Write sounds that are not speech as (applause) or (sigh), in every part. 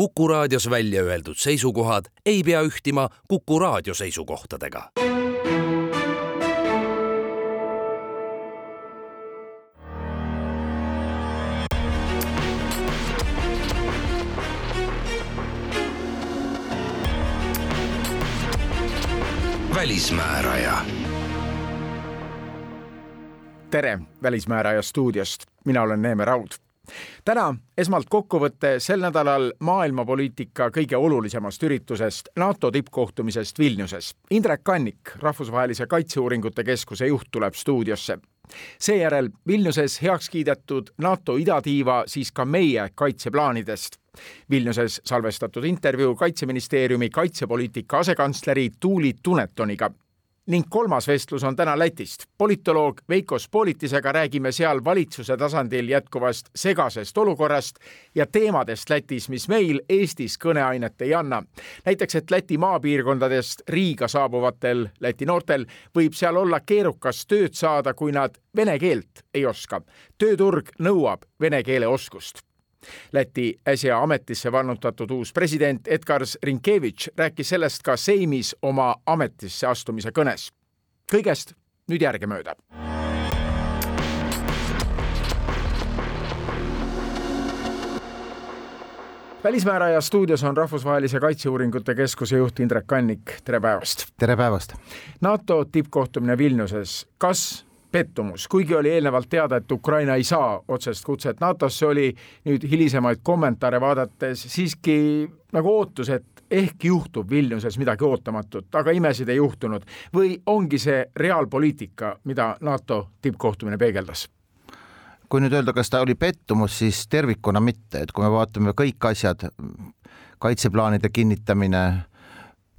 Kuku raadios välja öeldud seisukohad ei pea ühtima Kuku raadio seisukohtadega. välismääraja. tere Välismääraja stuudiost, mina olen Neeme Raud täna esmalt kokkuvõte sel nädalal maailmapoliitika kõige olulisemast üritusest, NATO tippkohtumisest Vilniuses. Indrek Kannik, Rahvusvahelise Kaitseuuringute Keskuse juht, tuleb stuudiosse. seejärel Vilniuses heaks kiidetud NATO idatiiva siis ka meie kaitseplaanidest. Vilniuses salvestatud intervjuu Kaitseministeeriumi kaitsepoliitika asekantsleri Tuuli Tunetoniga ning kolmas vestlus on täna Lätist. politoloog Veiko Spolitisega räägime seal valitsuse tasandil jätkuvast segasest olukorrast ja teemadest Lätis, mis meil Eestis kõneainet ei anna. näiteks, et Läti maapiirkondadest Riiga saabuvatel Läti noortel võib seal olla keerukas tööd saada, kui nad vene keelt ei oska. tööturg nõuab vene keele oskust Läti äsja ametisse vannutatud uus president Edgars Rinkevitš rääkis sellest ka Seimis oma ametisse astumise kõnes. kõigest nüüd järgemööda. välismääraja stuudios on Rahvusvahelise Kaitseuuringute Keskuse juht Indrek Kannik, tere päevast! tere päevast! NATO tippkohtumine Vilniuses, kas pettumus, kuigi oli eelnevalt teada, et Ukraina ei saa otsest kutset NATO-sse, oli nüüd hilisemaid kommentaare vaadates siiski nagu ootus, et ehk juhtub Vilniuses midagi ootamatut, aga imesid ei juhtunud. või ongi see reaalpoliitika, mida NATO tippkohtumine peegeldas? kui nüüd öelda, kas ta oli pettumus, siis tervikuna mitte, et kui me vaatame kõik asjad, kaitseplaanide kinnitamine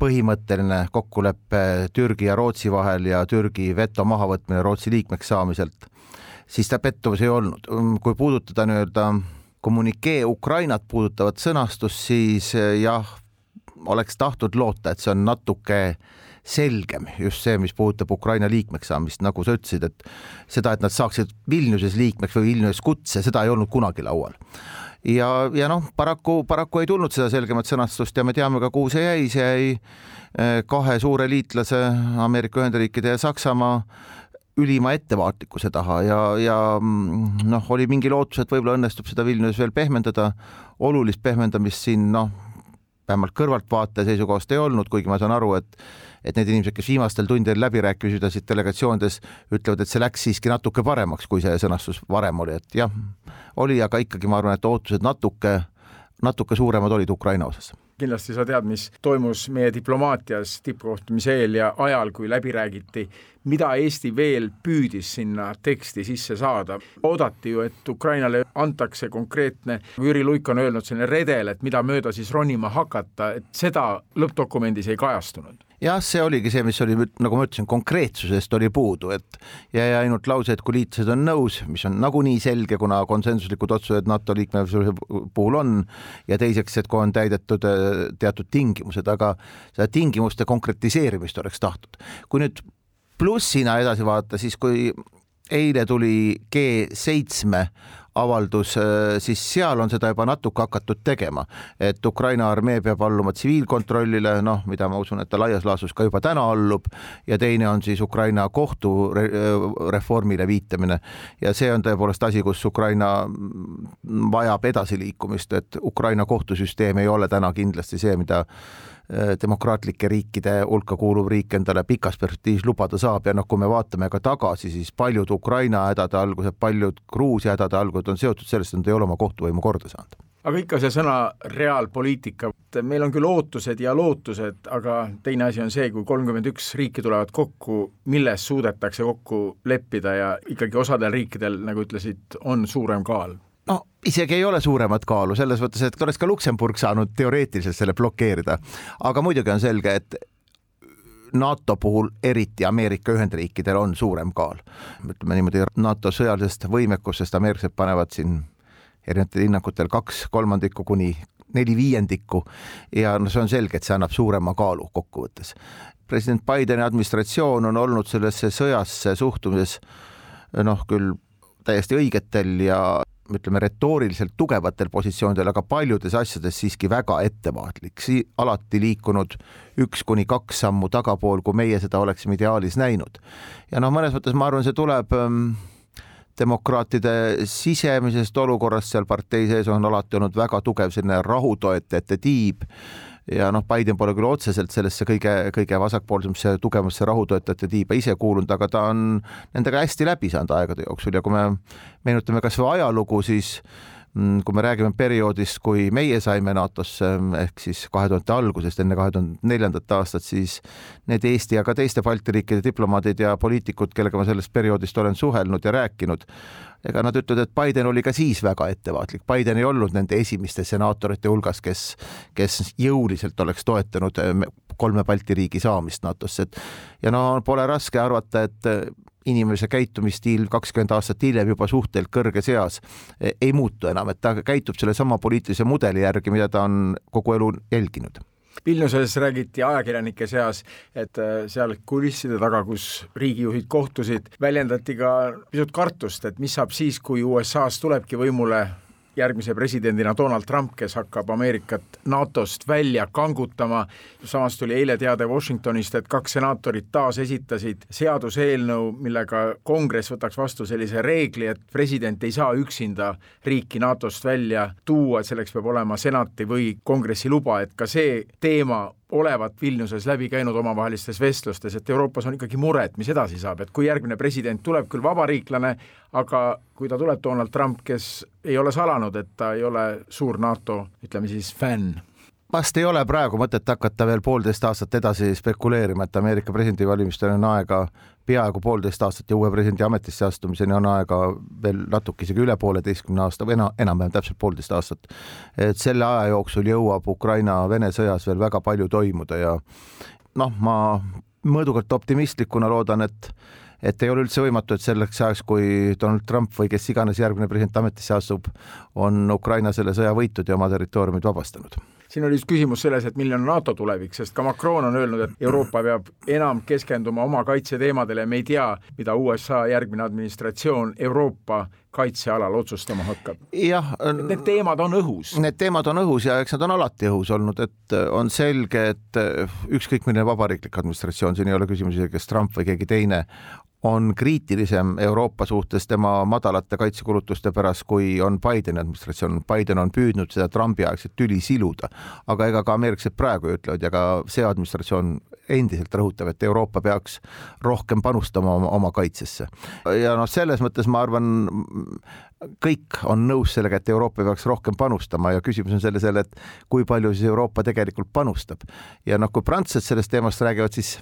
põhimõtteline kokkulepe Türgi ja Rootsi vahel ja Türgi veto mahavõtmine Rootsi liikmeks saamiselt, siis ta pettumus ei olnud. kui puudutada nii-öelda kommünikee Ukrainat puudutavat sõnastust, siis eh, jah, oleks tahtnud loota, et see on natuke selgem, just see, mis puudutab Ukraina liikmeks saamist, nagu sa ütlesid, et seda, et nad saaksid Vilniuses liikmeks või Vilniuses kutse, seda ei olnud kunagi laual ja, ja noh, paraku, paraku ei tulnud seda selgemat sõnastust ja me teame ka, kuhu see jäi, see jäi eh, kahe suure liitlase, Ameerika Ühendriikide ja Saksamaa ülima ettevaatlikkuse taha ja, ja mm, noh, oli mingi lootus, et võib-olla õnnestub seda Vilnius veel pehmendada. olulist pehmendamist siin noh, vähemalt kõrvaltvaataja seisukohast ei olnud, kuigi ma saan aru, et et need inimesed, kes viimastel tundidel läbirääkimisi pidasid delegatsioonides, ütlevad, et see läks siiski natuke paremaks, kui see sõnastus varem oli, et jah, oli, aga ikkagi ma arvan, et ootused natuke, natuke suuremad olid Ukraina osas kindlasti sa tead, mis toimus meie diplomaatias tippkohtumise eel ja ajal, kui läbi räägiti, mida Eesti veel püüdis sinna teksti sisse saada. oodati ju, et Ukrainale antakse konkreetne, Jüri Luik on öelnud selline redel, et mida mööda siis ronima hakata, et seda lõppdokumendis ei kajastunud jah, see oligi see, mis oli, nagu ma ütlesin, konkreetsusest oli puudu, et jäi ainult lause, et kui liitlased on nõus, mis on nagunii selge, kuna konsensuslikud otsused NATO liikmesuse puhul on, ja teiseks, et kui on täidetud äh, teatud tingimused, aga seda tingimuste konkretiseerimist oleks tahtnud. kui nüüd plussina edasi vaadata, siis kui eile tuli G7 avaldus, äh, siis seal on seda juba natuke hakatud tegema, et Ukraina armee peab alluma tsiviilkontrollile, noh, mida ma usun, et ta laias laastus ka juba täna allub ja teine on siis Ukraina kohtureformile viitamine. Ja see on tõepoolest asi, kus Ukraina vajab edasiliikumist, et Ukraina kohtusüsteem ei ole täna kindlasti see, mida Äh, demokraatlike riikide hulka kuuluv riik endale pikas perspektiivis lubada saab ja noh, kui me vaatame ka tagasi, siis paljud Ukraina hädade algused, paljud Gruusia hädade algused on seotud sellest, et nad ei ole oma kohtuvõimu korda saanud. Aga ikka see sõna reaalpoliitika, meil on küll ootused ja lootused, aga teine asi on see, kui kolmkümmend üks riiki tulevad kokku, milles suudetakse kokku leppida ja ikkagi osadel riikidel, nagu ütlesid, on suurem kaal no isegi ei ole suuremat kaalu selles mõttes, et oleks ka Luksemburg saanud teoreetiliselt selle blokeerida, aga muidugi on selge, et NATO puhul eriti Ameerika Ühendriikidel on suurem kaal. ütleme niimoodi NATO sõjalisest võimekusest ameeriklased panevad siin erinevatel hinnangutel kaks kolmandikku kuni neli viiendikku ja no see on selge, et see annab suurema kaalu kokkuvõttes. president Bideni administratsioon on olnud sellesse sõjasse suhtumises noh, küll täiesti õigetel ja ütleme retooriliselt tugevatel positsioonidel, aga paljudes asjades siiski väga ettevaatlik, alati liikunud üks kuni kaks sammu tagapool, kui meie seda oleksime ideaalis näinud. ja noh, mõnes mõttes ma arvan, see tuleb ähm, demokraatide sisemisest olukorrast. Seal partei sees on alati olnud väga tugev selline rahutoetajate tiib ja noh, Biden pole küll otseselt sellesse kõige, kõige vasakpoolsemasse tugevamasse rahutoetajate tiiba ise kuulunud, aga ta on nendega hästi läbi saanud aegade jooksul. Ja kui me meenutame kasvõi ajalugu, siis kui me räägime perioodist, kui meie saime NATO-sse ehk siis kahe tuhande algusest enne kahe tuhande neljandat aastat, siis need Eesti ja ka teiste Balti riikide diplomaadid ja poliitikud, kellega ma sellest perioodist olen suhelnud ja rääkinud, ega nad ütlevad, et Biden oli ka siis väga ettevaatlik, Biden ei olnud nende esimeste senaatorite hulgas, kes, kes jõuliselt oleks toetanud eh, kolme Balti riigi saamist NATO-sse, et ja no pole raske arvata, et inimese käitumisstiil kakskümmend aastat hiljem juba suhteliselt kõrges eas eh, ei muutu enam, et ta käitub sellesama poliitilise mudeli järgi, mida ta on kogu elu jälginud. Vilniuses räägiti ajakirjanike seas, et äh, seal kulisside taga, kus riigijuhid kohtusid, väljendati ka pisut kartust, et mis saab siis, kui USA-s tulebki võimule järgmise presidendina Donald Trump, kes hakkab Ameerikat NATO-st välja kangutama. samas tuli eile teade Washingtonist, et kaks senaatorit taas esitasid seaduseelnõu, millega kongress võtaks vastu sellise reegli, et president ei saa üksinda riiki NATO-st välja tuua, et selleks peab olema senati või kongressi luba, et ka see teema olevat Vilniuses läbi käinud omavahelistes vestlustes, et Euroopas on ikkagi mure, et mis edasi saab, et kui järgmine president tuleb küll vabariiklane, aga kui ta tuleb Donald Trump, kes ei ole salanud, et ta ei ole suur NATO, ütleme siis, fänn. Vast ei ole praegu mõtet hakata veel poolteist aastat edasi spekuleerima, et Ameerika presidendivalimistel on aega peaaegu poolteist aastat ja uue presidendi ametisse astumiseni on aega veel natuke isegi üle pooleteistkümne aasta või ena, enam-vähem täpselt poolteist aastat. et selle aja jooksul jõuab Ukraina-Vene sõjas veel väga palju toimuda ja noh, ma mõõdukalt optimistlikuna loodan, et et ei ole üldse võimatu, et selleks ajaks, kui Donald Trump või kes iganes järgmine president ametisse astub, on Ukraina selle sõja võitnud ja oma territooriumid vabastanud siin oli just küsimus selles, et milline on NATO tulevik, sest ka Macron on öelnud, et Euroopa peab enam keskenduma oma kaitseteemadele ja me ei tea, mida USA järgmine administratsioon Euroopa kaitsealal otsustama hakkab. jah. Need teemad on õhus. Need teemad on õhus ja eks nad on alati õhus olnud, et on selge, et ükskõik milline vabariiklik administratsioon, siin ei ole küsimus isegi, kas Trump või keegi teine on kriitilisem Euroopa suhtes tema madalate kaitsekulutuste pärast, kui on Bideni administratsioon. Biden on püüdnud seda Trumpi aegset tüli siluda, aga ega ka ameeriklased praegu ütlevad ja ka see administratsioon endiselt rõhutab, et Euroopa peaks rohkem panustama oma, oma kaitsesse. ja noh, selles mõttes ma arvan, kõik on nõus sellega, et Euroopa peaks rohkem panustama ja küsimus on selles jälle, et kui palju siis Euroopa tegelikult panustab. ja noh, kui prantslased sellest teemast räägivad, siis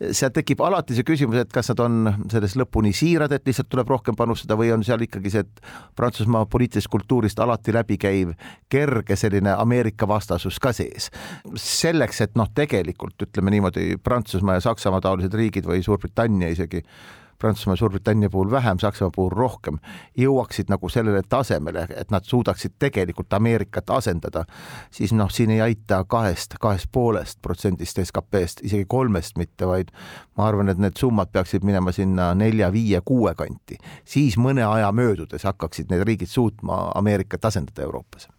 seal tekib alati see küsimus, et kas nad on selles lõpuni siirad, et lihtsalt tuleb rohkem panustada või on seal ikkagi see, et Prantsusmaa poliitilisest kultuurist alati läbi käiv kerge selline Ameerika vastasus ka sees. selleks, et noh, tegelikult ütleme niimoodi, Prantsusmaa ja Saksamaa taolised riigid või Suurbritannia isegi Prantsusmaa Suurbritannia puhul vähem, Saksamaa puhul rohkem, jõuaksid nagu sellele tasemele, et nad suudaksid tegelikult Ameerikat asendada, siis noh, siin ei aita kahest, kahest poolest protsendist SKP-st, isegi kolmest mitte, vaid ma arvan, et need summad peaksid minema sinna nelja, viie, kuue kanti, siis mõne aja möödudes hakkaksid need riigid suutma Ameerikat asendada Euroopas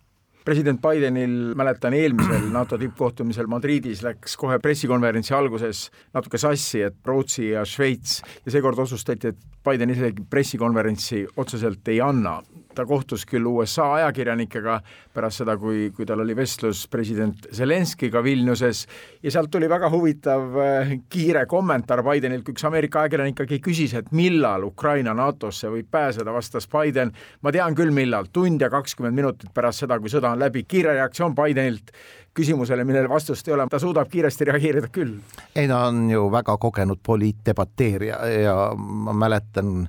president Bidenil, mäletan eelmisel (clears throat) NATO tippkohtumisel Madridis läks kohe pressikonverentsi alguses natuke sassi, et Rootsi ja Šveits ja seekord otsustati, et Biden isegi pressikonverentsi otseselt ei anna ta kohtus küll USA ajakirjanikega pärast seda, kui, kui tal oli vestlus president Zelenskiga Vilniuses ja sealt tuli väga huvitav äh, kiire kommentaar Bidenilt, kui üks Ameerika ajakirjanik ikkagi küsis, et millal Ukraina NATO-sse võib pääseda, vastas Biden, ma tean küll, millal, tund ja kakskümmend minutit pärast seda, kui sõda on läbi, kiire reaktsioon Bidenilt küsimusele, millele vastust ei ole, ta suudab kiiresti reageerida küll. ei, ta on ju väga kogenud poliitdebateerija ja ma mäletan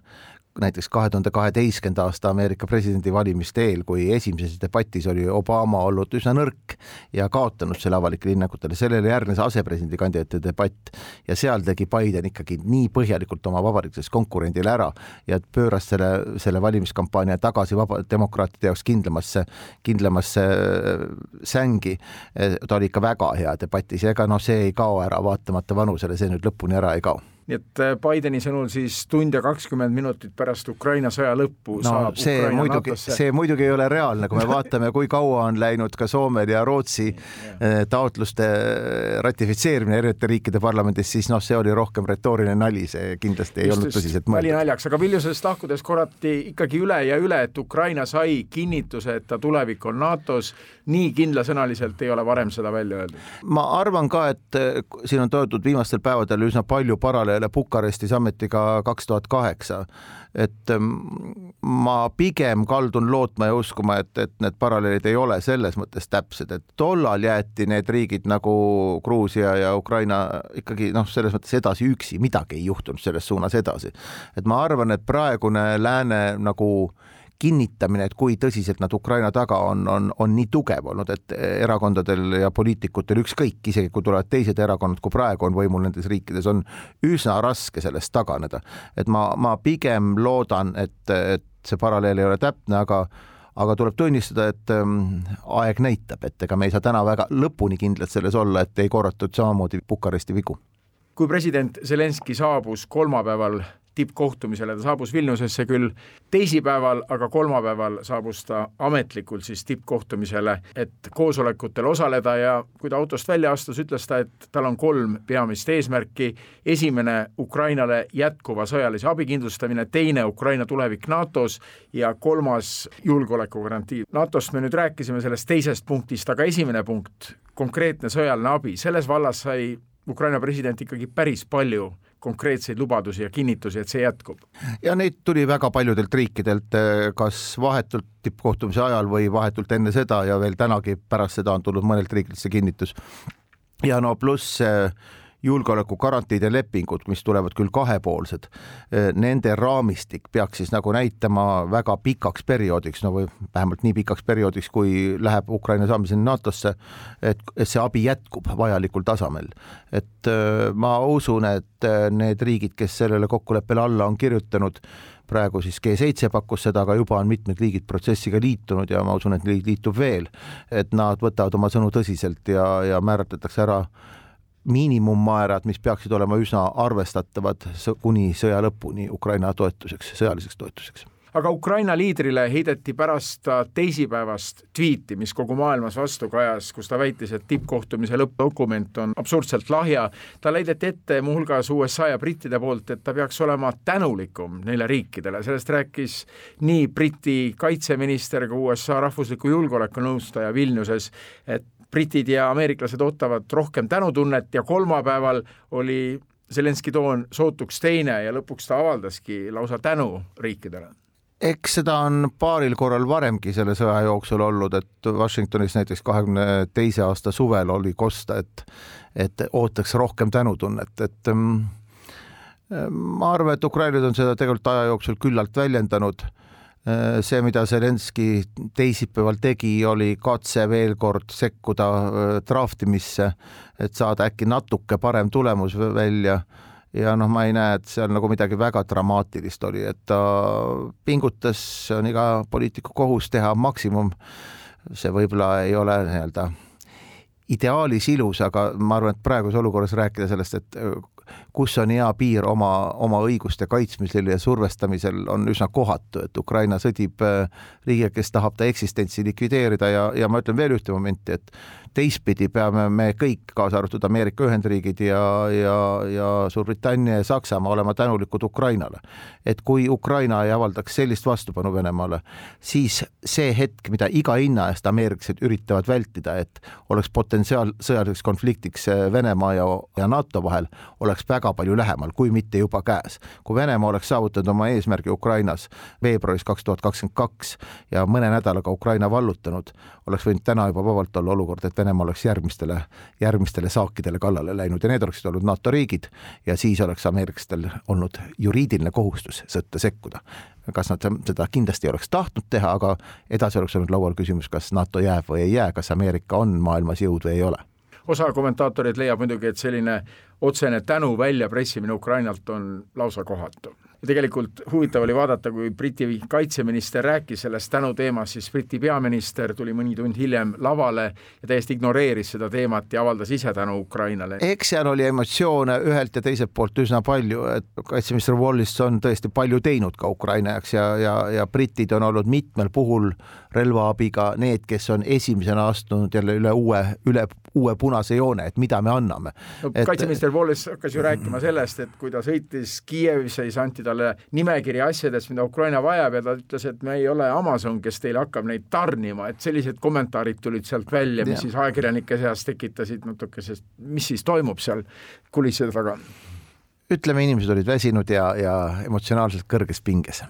näiteks kahe tuhande kaheteistkümnenda aasta Ameerika presidendivalimiste eel, kui esimeses debatis oli Obama olnud üsna nõrk ja kaotanud selle avalikele hinnangutele, sellele järgnes asepresidendi kandidaatide debatt ja seal tegi Biden ikkagi nii põhjalikult oma vabariiklasest konkurendile ära ja pööras selle, selle valimiskampaania tagasi vaba, demokraatide jaoks kindlamasse, kindlamasse äh, sängi. ta oli ikka väga hea debatis ja ega noh, see ei kao ära vaatamata vanusele, see nüüd lõpuni ära ei kao nii et äh, Bideni sõnul siis tund ja kakskümmend minutit pärast Ukraina sõja lõppu no, saab see Ukraina muidugi, NATO-sse. see muidugi ei ole reaalne, kui me vaatame, kui kaua on läinud ka Soomel ja Rootsi äh, taotluste ratifitseerimine erinevate riikide parlamendis, siis noh, see oli rohkem retooriline nali, see kindlasti ei Just, olnud tõsiselt nali mõeldud. naljaks, aga Vilniusest lahkudes korrati ikkagi üle ja üle, et Ukraina sai kinnituse, et ta tulevik on NATO-s, nii kindlasõnaliselt ei ole varem seda välja öeldud. ma arvan ka, et eh, siin on toodud viimastel päevadel üsna palju paralleele Bukarestis ametiga kaks tuhat kaheksa. et mm, ma pigem kaldun lootma ja uskuma, et, et need paralleelid ei ole selles mõttes täpsed, et tollal jäeti need riigid nagu Gruusia ja Ukraina ikkagi noh, selles mõttes edasi üksi, midagi ei juhtunud selles suunas edasi. et ma arvan, et praegune lääne nagu kinnitamine, et kui tõsiselt nad Ukraina taga on, on, on nii tugev olnud, et erakondadel ja poliitikutel ükskõik, isegi kui tulevad teised erakonnad, kui praegu on võimul nendes riikides, on üsna raske sellest taganeda. et ma, ma pigem loodan, et, et see paralleel ei ole täpne, aga aga tuleb tunnistada, et ähm, aeg näitab, et ega me ei saa täna väga lõpuni kindlad selles olla, et ei korratud samamoodi Bukaresti vigu. kui president Zelenskõi saabus kolmapäeval tippkohtumisele, ta saabus Vilniusesse küll teisipäeval, aga kolmapäeval saabus ta ametlikult siis tippkohtumisele, et koosolekutel osaleda ja kui ta autost välja astus, ütles ta, et tal on kolm peamist eesmärki. esimene Ukrainale jätkuva sõjalise abi kindlustamine, teine Ukraina tulevik NATO-s ja kolmas julgeolekugarantii. NATO-st me nüüd rääkisime sellest teisest punktist, aga esimene punkt, konkreetne sõjaline abi, selles vallas sai Ukraina president ikkagi päris palju konkreetseid lubadusi ja kinnitusi, et see jätkub. ja neid tuli väga paljudelt riikidelt, kas vahetult tippkohtumise ajal või vahetult enne seda ja veel tänagi pärast seda on tulnud mõnelt riigilt see kinnitus. ja no pluss julgeolekugarantiide lepingud, mis tulevad küll kahepoolsed, nende raamistik peaks siis nagu näitama väga pikaks perioodiks, no või vähemalt nii pikaks perioodiks, kui läheb Ukraina saamiseni NATO-sse, et, see abi jätkub vajalikul tasemel. et ma usun, et need riigid, kes sellele kokkuleppele alla on kirjutanud, praegu siis G7 pakkus seda, aga juba on mitmed riigid protsessiga liitunud ja ma usun, et liitub veel, et nad võtavad oma sõnu tõsiselt ja, ja määratletakse ära miinimummäärad, mis peaksid olema üsna arvestatavad kuni sõja lõpuni Ukraina toetuseks, sõjaliseks toetuseks aga Ukraina liidrile heideti pärast teisipäevast twiiti, mis kogu maailmas vastu kajas, kus ta väitis, et tippkohtumise lõppdokument on absurdselt lahja. talle heideti ette muuhulgas USA ja brittide poolt, et ta peaks olema tänulikum neile riikidele, sellest rääkis nii Briti kaitseminister kui USA rahvusliku julgeoleku nõustaja Vilniuses, et britid ja ameeriklased ootavad rohkem tänutunnet ja kolmapäeval oli Zelenskõi toon sootuks teine ja lõpuks ta avaldaski lausa tänu riikidele eks seda on paaril korral varemgi selle sõja jooksul olnud, et Washingtonis näiteks kahekümne teise aasta suvel oli kosta, et et ootaks rohkem tänutunnet, et mm, ma arvan, et ukrainlased on seda tegelikult aja jooksul küllalt väljendanud. See, mida Zelenskõi teisipäeval tegi, oli katse veel kord sekkuda draftimisse, et saada äkki natuke parem tulemus välja ja noh, ma ei näe, et seal nagu midagi väga dramaatilist oli, et ta pingutas, see on iga poliitiku kohus teha maksimum. see võib-olla ei ole nii-öelda ideaalis ilus, aga ma arvan, et praeguses olukorras rääkida sellest, et kus on hea piir oma, oma õiguste kaitsmisel ja survestamisel, on üsna kohatu, et Ukraina sõdib riigiga, kes tahab ta eksistentsi likvideerida ja, ja ma ütlen veel ühte momenti, et teistpidi peame me kõik, kaasa arvatud Ameerika Ühendriigid ja, ja, ja Suurbritannia ja Saksamaa olema tänulikud Ukrainale. et kui Ukraina ei avaldaks sellist vastupanu Venemaale, siis see hetk, mida iga hinna eest ameeriklased üritavad vältida, et oleks potentsiaal sõjaliseks konfliktiks Venemaa ja, ja NATO vahel, oleks väga palju lähemal, kui mitte juba käes. kui Venemaa oleks saavutanud oma eesmärgi Ukrainas veebruaris kaks tuhat kakskümmend kaks ja mõne nädalaga Ukraina vallutanud, oleks võinud täna juba vabalt olla olukord, et Venemaa oleks järgmistele, järgmistele saakidele kallale läinud ja need oleksid olnud NATO riigid ja siis oleks ameeriklastel olnud juriidiline kohustus sõtta sekkuda. kas nad seda kindlasti ei oleks tahtnud teha, aga edasi oleks olnud laual küsimus, kas NATO jääb või ei jää, kas Ameerika on maailmas jõud või ei ole osa kommentaatoreid leiab muidugi, et selline otsene tänu väljapressimine Ukrainalt on lausa kohatu. Tegelikult huvitav oli vaadata, kui Briti kaitseminister rääkis sellest tänuteemast, siis Briti peaminister tuli mõni tund hiljem lavale ja täiesti ignoreeris seda teemat ja avaldas ise tänu Ukrainale. eks seal oli emotsioone ühelt ja teiselt poolt üsna palju, et kaitseminister Wallis on tõesti palju teinud ka Ukraina jaoks ja, ja, ja britid on olnud mitmel puhul relvaabiga need, kes on esimesena astunud jälle üle uue, üle uue punase joone, et mida me anname no,. Et... kaitseminister Wallis hakkas ju rääkima sellest, et kui ta sõitis Kiievisse, siis anti talle nimekiri asjadest, mida Ukraina vajab ja ta ütles, et me ei ole Amazon, kes teile hakkab neid tarnima, et sellised kommentaarid tulid sealt välja, mis ja. siis ajakirjanike seas tekitasid natukesest, mis siis toimub seal kulisside taga ütleme, inimesed olid väsinud ja, ja emotsionaalselt kõrges pinges.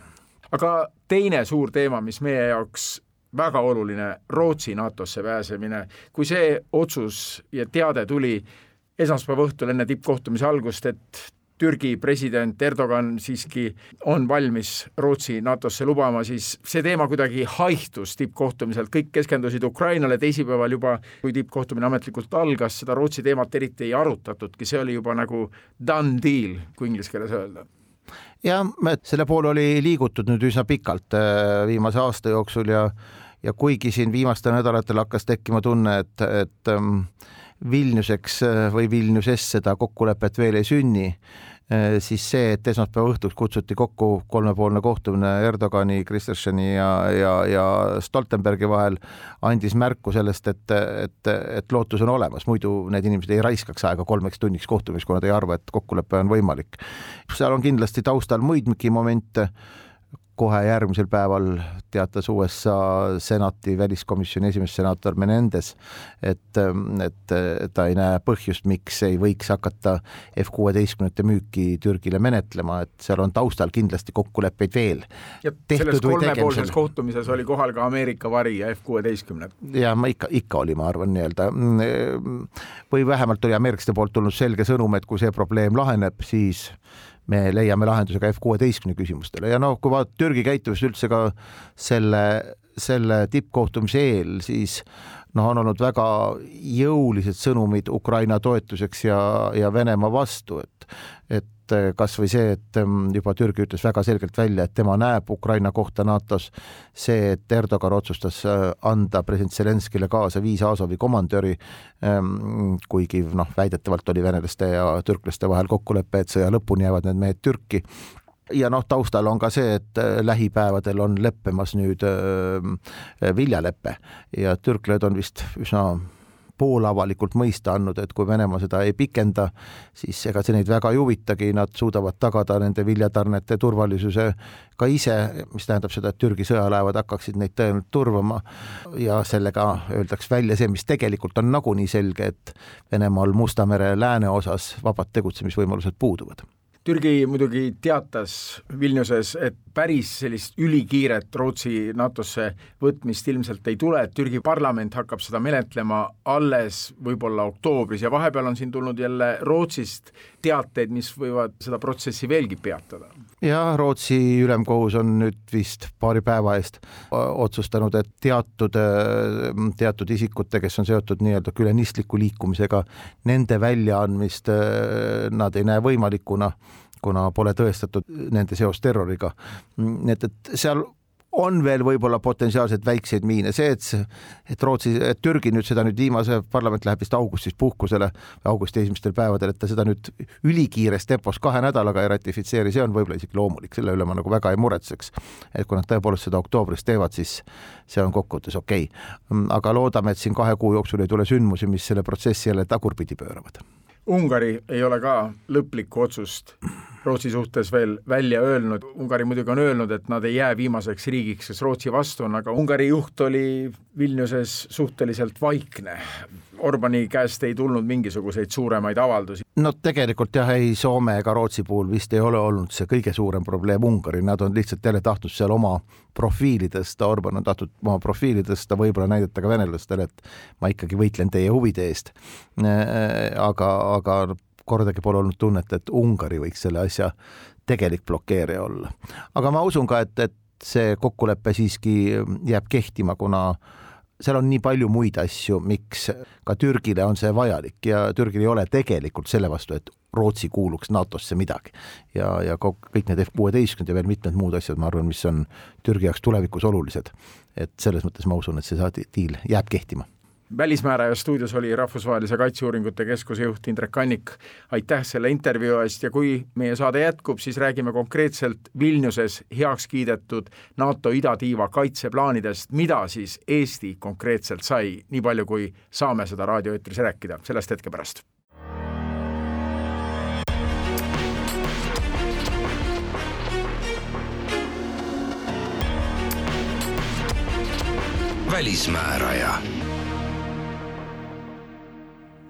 aga teine suur teema, mis meie jaoks väga oluline, Rootsi NATO-sse pääsemine, kui see otsus ja teade tuli esmaspäeva õhtul enne tippkohtumise algust, et Türgi president Erdogan siiski on valmis Rootsi NATO-sse lubama, siis see teema kuidagi haihtus tippkohtumiselt, kõik keskendusid Ukrainale, teisipäeval juba, kui tippkohtumine ametlikult algas, seda Rootsi teemat eriti ei arutatudki, see oli juba nagu done deal, kui inglise keeles öelda. Jah, selle poole oli liigutud nüüd üsna pikalt äh, viimase aasta jooksul ja ja kuigi siin viimastel nädalatel hakkas tekkima tunne, et, et ähm, Vilniuseks äh, või Vilniuses seda kokkulepet veel ei sünni, äh, siis see, et esmaspäeva õhtuks kutsuti kokku kolmepoolne kohtumine Erdogani, Kristerssoni ja, ja, ja Stoltenbergi vahel, andis märku sellest, et, et, et lootus on olemas, muidu need inimesed ei raiskaks aega kolmeks tunniks kohtumiseks, kui nad ei arva, et kokkulepe on võimalik. seal on kindlasti taustal muidki momente kohe järgmisel päeval teatas USA senati väliskomisjoni esimees senaator Menendez, et, et ta ei näe põhjust, miks ei võiks hakata F kuueteistkümnete müüki Türgile menetlema, et seal on taustal kindlasti kokkuleppeid veel. selles kolmepoolses kohtumises oli kohal ka Ameerika vari ja F kuueteistkümned. ja ma ikka, ikka oli, ma arvan, nii-öelda või vähemalt oli ameeriklaste poolt tulnud selge sõnum, et kui see probleem laheneb, siis me leiame lahenduse ka F kuueteistkümne küsimustele. Ja noh, kui vaadata Türgi käitumist üldse ka selle, selle tippkohtumise eel, siis noh, on olnud väga jõulised sõnumid Ukraina toetuseks ja, ja Venemaa vastu, et, et et kasvõi see, et mm, juba Türgi ütles väga selgelt välja, et tema näeb Ukraina kohta NATO-s, see, et Erdogan otsustas äh, anda president Zelenskile kaasa viis Azovi komandöri, ähm, kuigi noh, väidetavalt oli venelaste ja türklaste vahel kokkulepe, et sõja lõpuni jäävad need mehed Türki ja noh, taustal on ka see, et äh, lähipäevadel on leppemas nüüd äh, viljalepe ja türklased on vist üsna poolavalikult mõista andnud, et kui Venemaa seda ei pikenda, siis ega see neid väga ei huvitagi, nad suudavad tagada nende viljatarnete turvalisuse ka ise, mis tähendab seda, et Türgi sõjalaevad hakkaksid neid tõenäoliselt turvama ja sellega öeldakse välja see, mis tegelikult on nagunii selge, et Venemaal Musta mere lääneosas vabad tegutsemisvõimalused puuduvad Türgi muidugi teatas Vilniuses, et päris sellist ülikiiret Rootsi NATO-sse võtmist ilmselt ei tule, et Türgi parlament hakkab seda menetlema alles võib-olla oktoobris ja vahepeal on siin tulnud jälle Rootsist teateid, mis võivad seda protsessi veelgi peatada. jah, Rootsi ülemkohus on nüüd vist paari päeva eest otsustanud, et teatud, teatud isikute, kes on seotud nii-öelda külenistliku liikumisega, nende väljaandmist nad ei näe võimalikuna kuna pole tõestatud nende seost terroriga. nii et, et seal on veel võib-olla potentsiaalselt väikseid miine, see, et, et Rootsi, et Türgi nüüd seda nüüd viimase, parlament läheb vist augustis puhkusele, augusti esimestel päevadel, et ta seda nüüd ülikiires tempos kahe nädalaga ei ratifitseeri, see on võib-olla isegi loomulik, selle üle ma nagu väga ei muretseks. et kui nad tõepoolest seda oktoobris teevad, siis see on kokkuvõttes okei okay.. aga loodame, et siin kahe kuu jooksul ei tule sündmusi, mis selle protsessi jälle tagurpidi pööravad Ungari ei ole ka lõplikku otsust Rootsi suhtes veel välja öelnud, Ungari muidugi on öelnud, et nad ei jää viimaseks riigiks, kes Rootsi vastu on, aga Ungari juht oli Vilniuses suhteliselt vaikne. Orbani käest ei tulnud mingisuguseid suuremaid avaldusi. no tegelikult jah, ei Soome ega Rootsi puhul vist ei ole olnud see kõige suurem probleem Ungari, nad on lihtsalt jälle tahtnud seal oma profiili tõsta, Orban on tahtnud oma profiili tõsta, võib-olla näidata ka venelastele, et ma ikkagi võitlen teie huvide eest. aga, aga kordagi pole olnud tunnet, et Ungari võiks selle asja tegelik blokeerija olla. aga ma usun ka, et, et see kokkulepe siiski jääb kehtima, kuna seal on nii palju muid asju, miks ka Türgile on see vajalik ja Türgil ei ole tegelikult selle vastu, et Rootsi kuuluks NATO-sse midagi. ja, ja kõik need F kuueteistkümnend ja veel mitmed muud asjad, ma arvan, mis on Türgi jaoks tulevikus olulised. et selles mõttes ma usun, et see diil jääb kehtima välismääraja stuudios oli Rahvusvahelise Kaitseuuringute Keskuse juht Indrek Kannik. aitäh selle intervjuu eest ja kui meie saade jätkub, siis räägime konkreetselt Vilniuses heaks kiidetud NATO idatiiva kaitseplaanidest, mida siis Eesti konkreetselt sai, nii palju kui saame seda raadioeetris rääkida, sellest hetke pärast. Välismääraja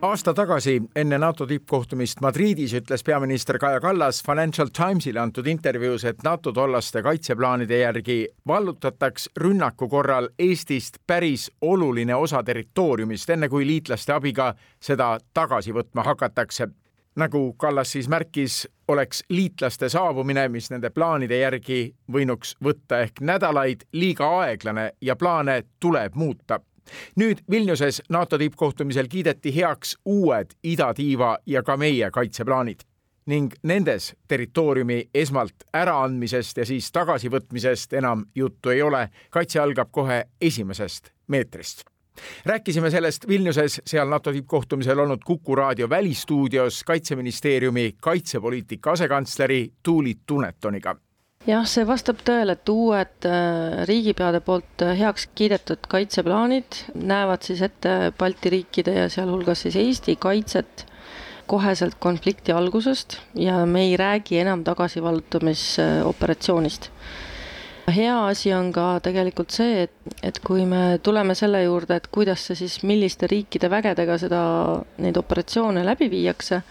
aasta tagasi enne NATO tippkohtumist Madridis ütles peaminister Kaja Kallas Financial Timesile antud intervjuus, et NATO tollaste kaitseplaanide järgi vallutataks rünnaku korral Eestist päris oluline osa territooriumist, enne kui liitlaste abiga seda tagasi võtma hakatakse. nagu Kallas siis märkis, oleks liitlaste saabumine, mis nende plaanide järgi võinuks võtta ehk nädalaid, liiga aeglane ja plaane tuleb muuta nüüd Vilniuses NATO tippkohtumisel kiideti heaks uued idatiiva ja ka meie kaitseplaanid ning nendes territooriumi esmalt äraandmisest ja siis tagasivõtmisest enam juttu ei ole. kaitse algab kohe esimesest meetrist rääkisime sellest Vilniuses, seal NATO tippkohtumisel olnud Kuku raadio välistuudios kaitseministeeriumi kaitsepoliitika asekantsleri Tuuli Tunetoniga jah, see vastab tõele, et uued äh, riigipeade poolt äh, heaks kiidetud kaitseplaanid näevad siis ette Balti riikide ja sealhulgas siis Eesti kaitset koheselt konflikti algusest ja me ei räägi enam tagasivallutamisoperatsioonist. hea asi on ka tegelikult see, et, et kui me tuleme selle juurde, et kuidas see siis, milliste riikide vägedega seda, neid operatsioone läbi viiakse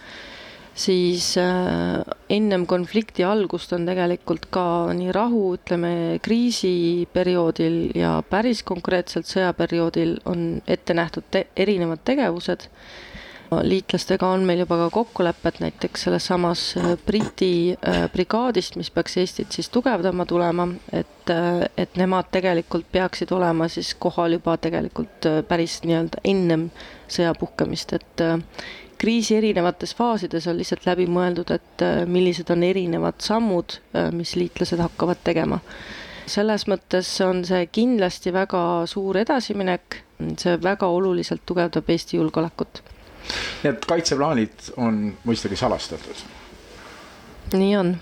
siis äh, ennem konflikti algust on tegelikult ka nii rahu, ütleme, kriisiperioodil ja päris konkreetselt sõjaperioodil on ette nähtud te erinevad tegevused. liitlastega on meil juba ka kokkulepped näiteks selles samas äh, Briti äh, brigaadist, mis peaks Eestit siis tugevdama tulema, et, et nemad tegelikult peaksid olema siis kohal juba tegelikult päris nii-öelda ennem sõja puhkemist, et kriisi erinevates faasides on lihtsalt läbi mõeldud, et äh, millised on erinevad sammud, äh, mis liitlased hakkavad tegema. selles mõttes on see kindlasti väga suur edasiminek, see väga oluliselt tugevdab Eesti julgeolekut. Need kaitseplaanid on mõistagi salastatud? nii on.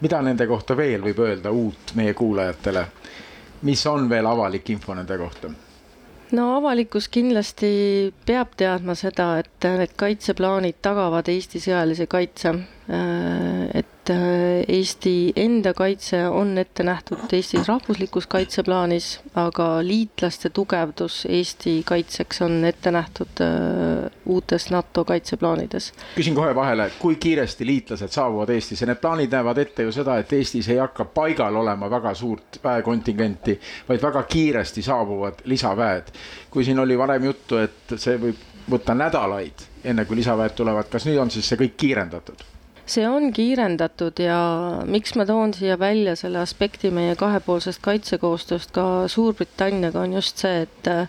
mida nende kohta veel võib öelda uut meie kuulajatele? mis on veel avalik info nende kohta? No avalikkus kindlasti peab teadma seda, et need kaitseplaanid tagavad Eesti sõjalise kaitse. Äh, et äh, Eesti enda kaitse on ette nähtud Eestis rahvuslikus kaitseplaanis, aga liitlaste tugevdus Eesti kaitseks on ette nähtud äh, uutes NATO kaitseplaanides. küsin kohe vahele, kui kiiresti liitlased saabuvad Eestisse, need plaanid näevad ette ju seda, et Eestis ei hakka paigal olema väga suurt väekontingenti, vaid väga kiiresti saabuvad lisaväed. kui siin oli varem juttu, et see võib võtta nädalaid, enne kui lisaväed tulevad, kas nüüd on siis see kõik kiirendatud? See on kiirendatud ja miks ma toon siia välja selle aspekti meie kahepoolsest kaitsekoostööst ka Suurbritanniaga, on just see, et äh,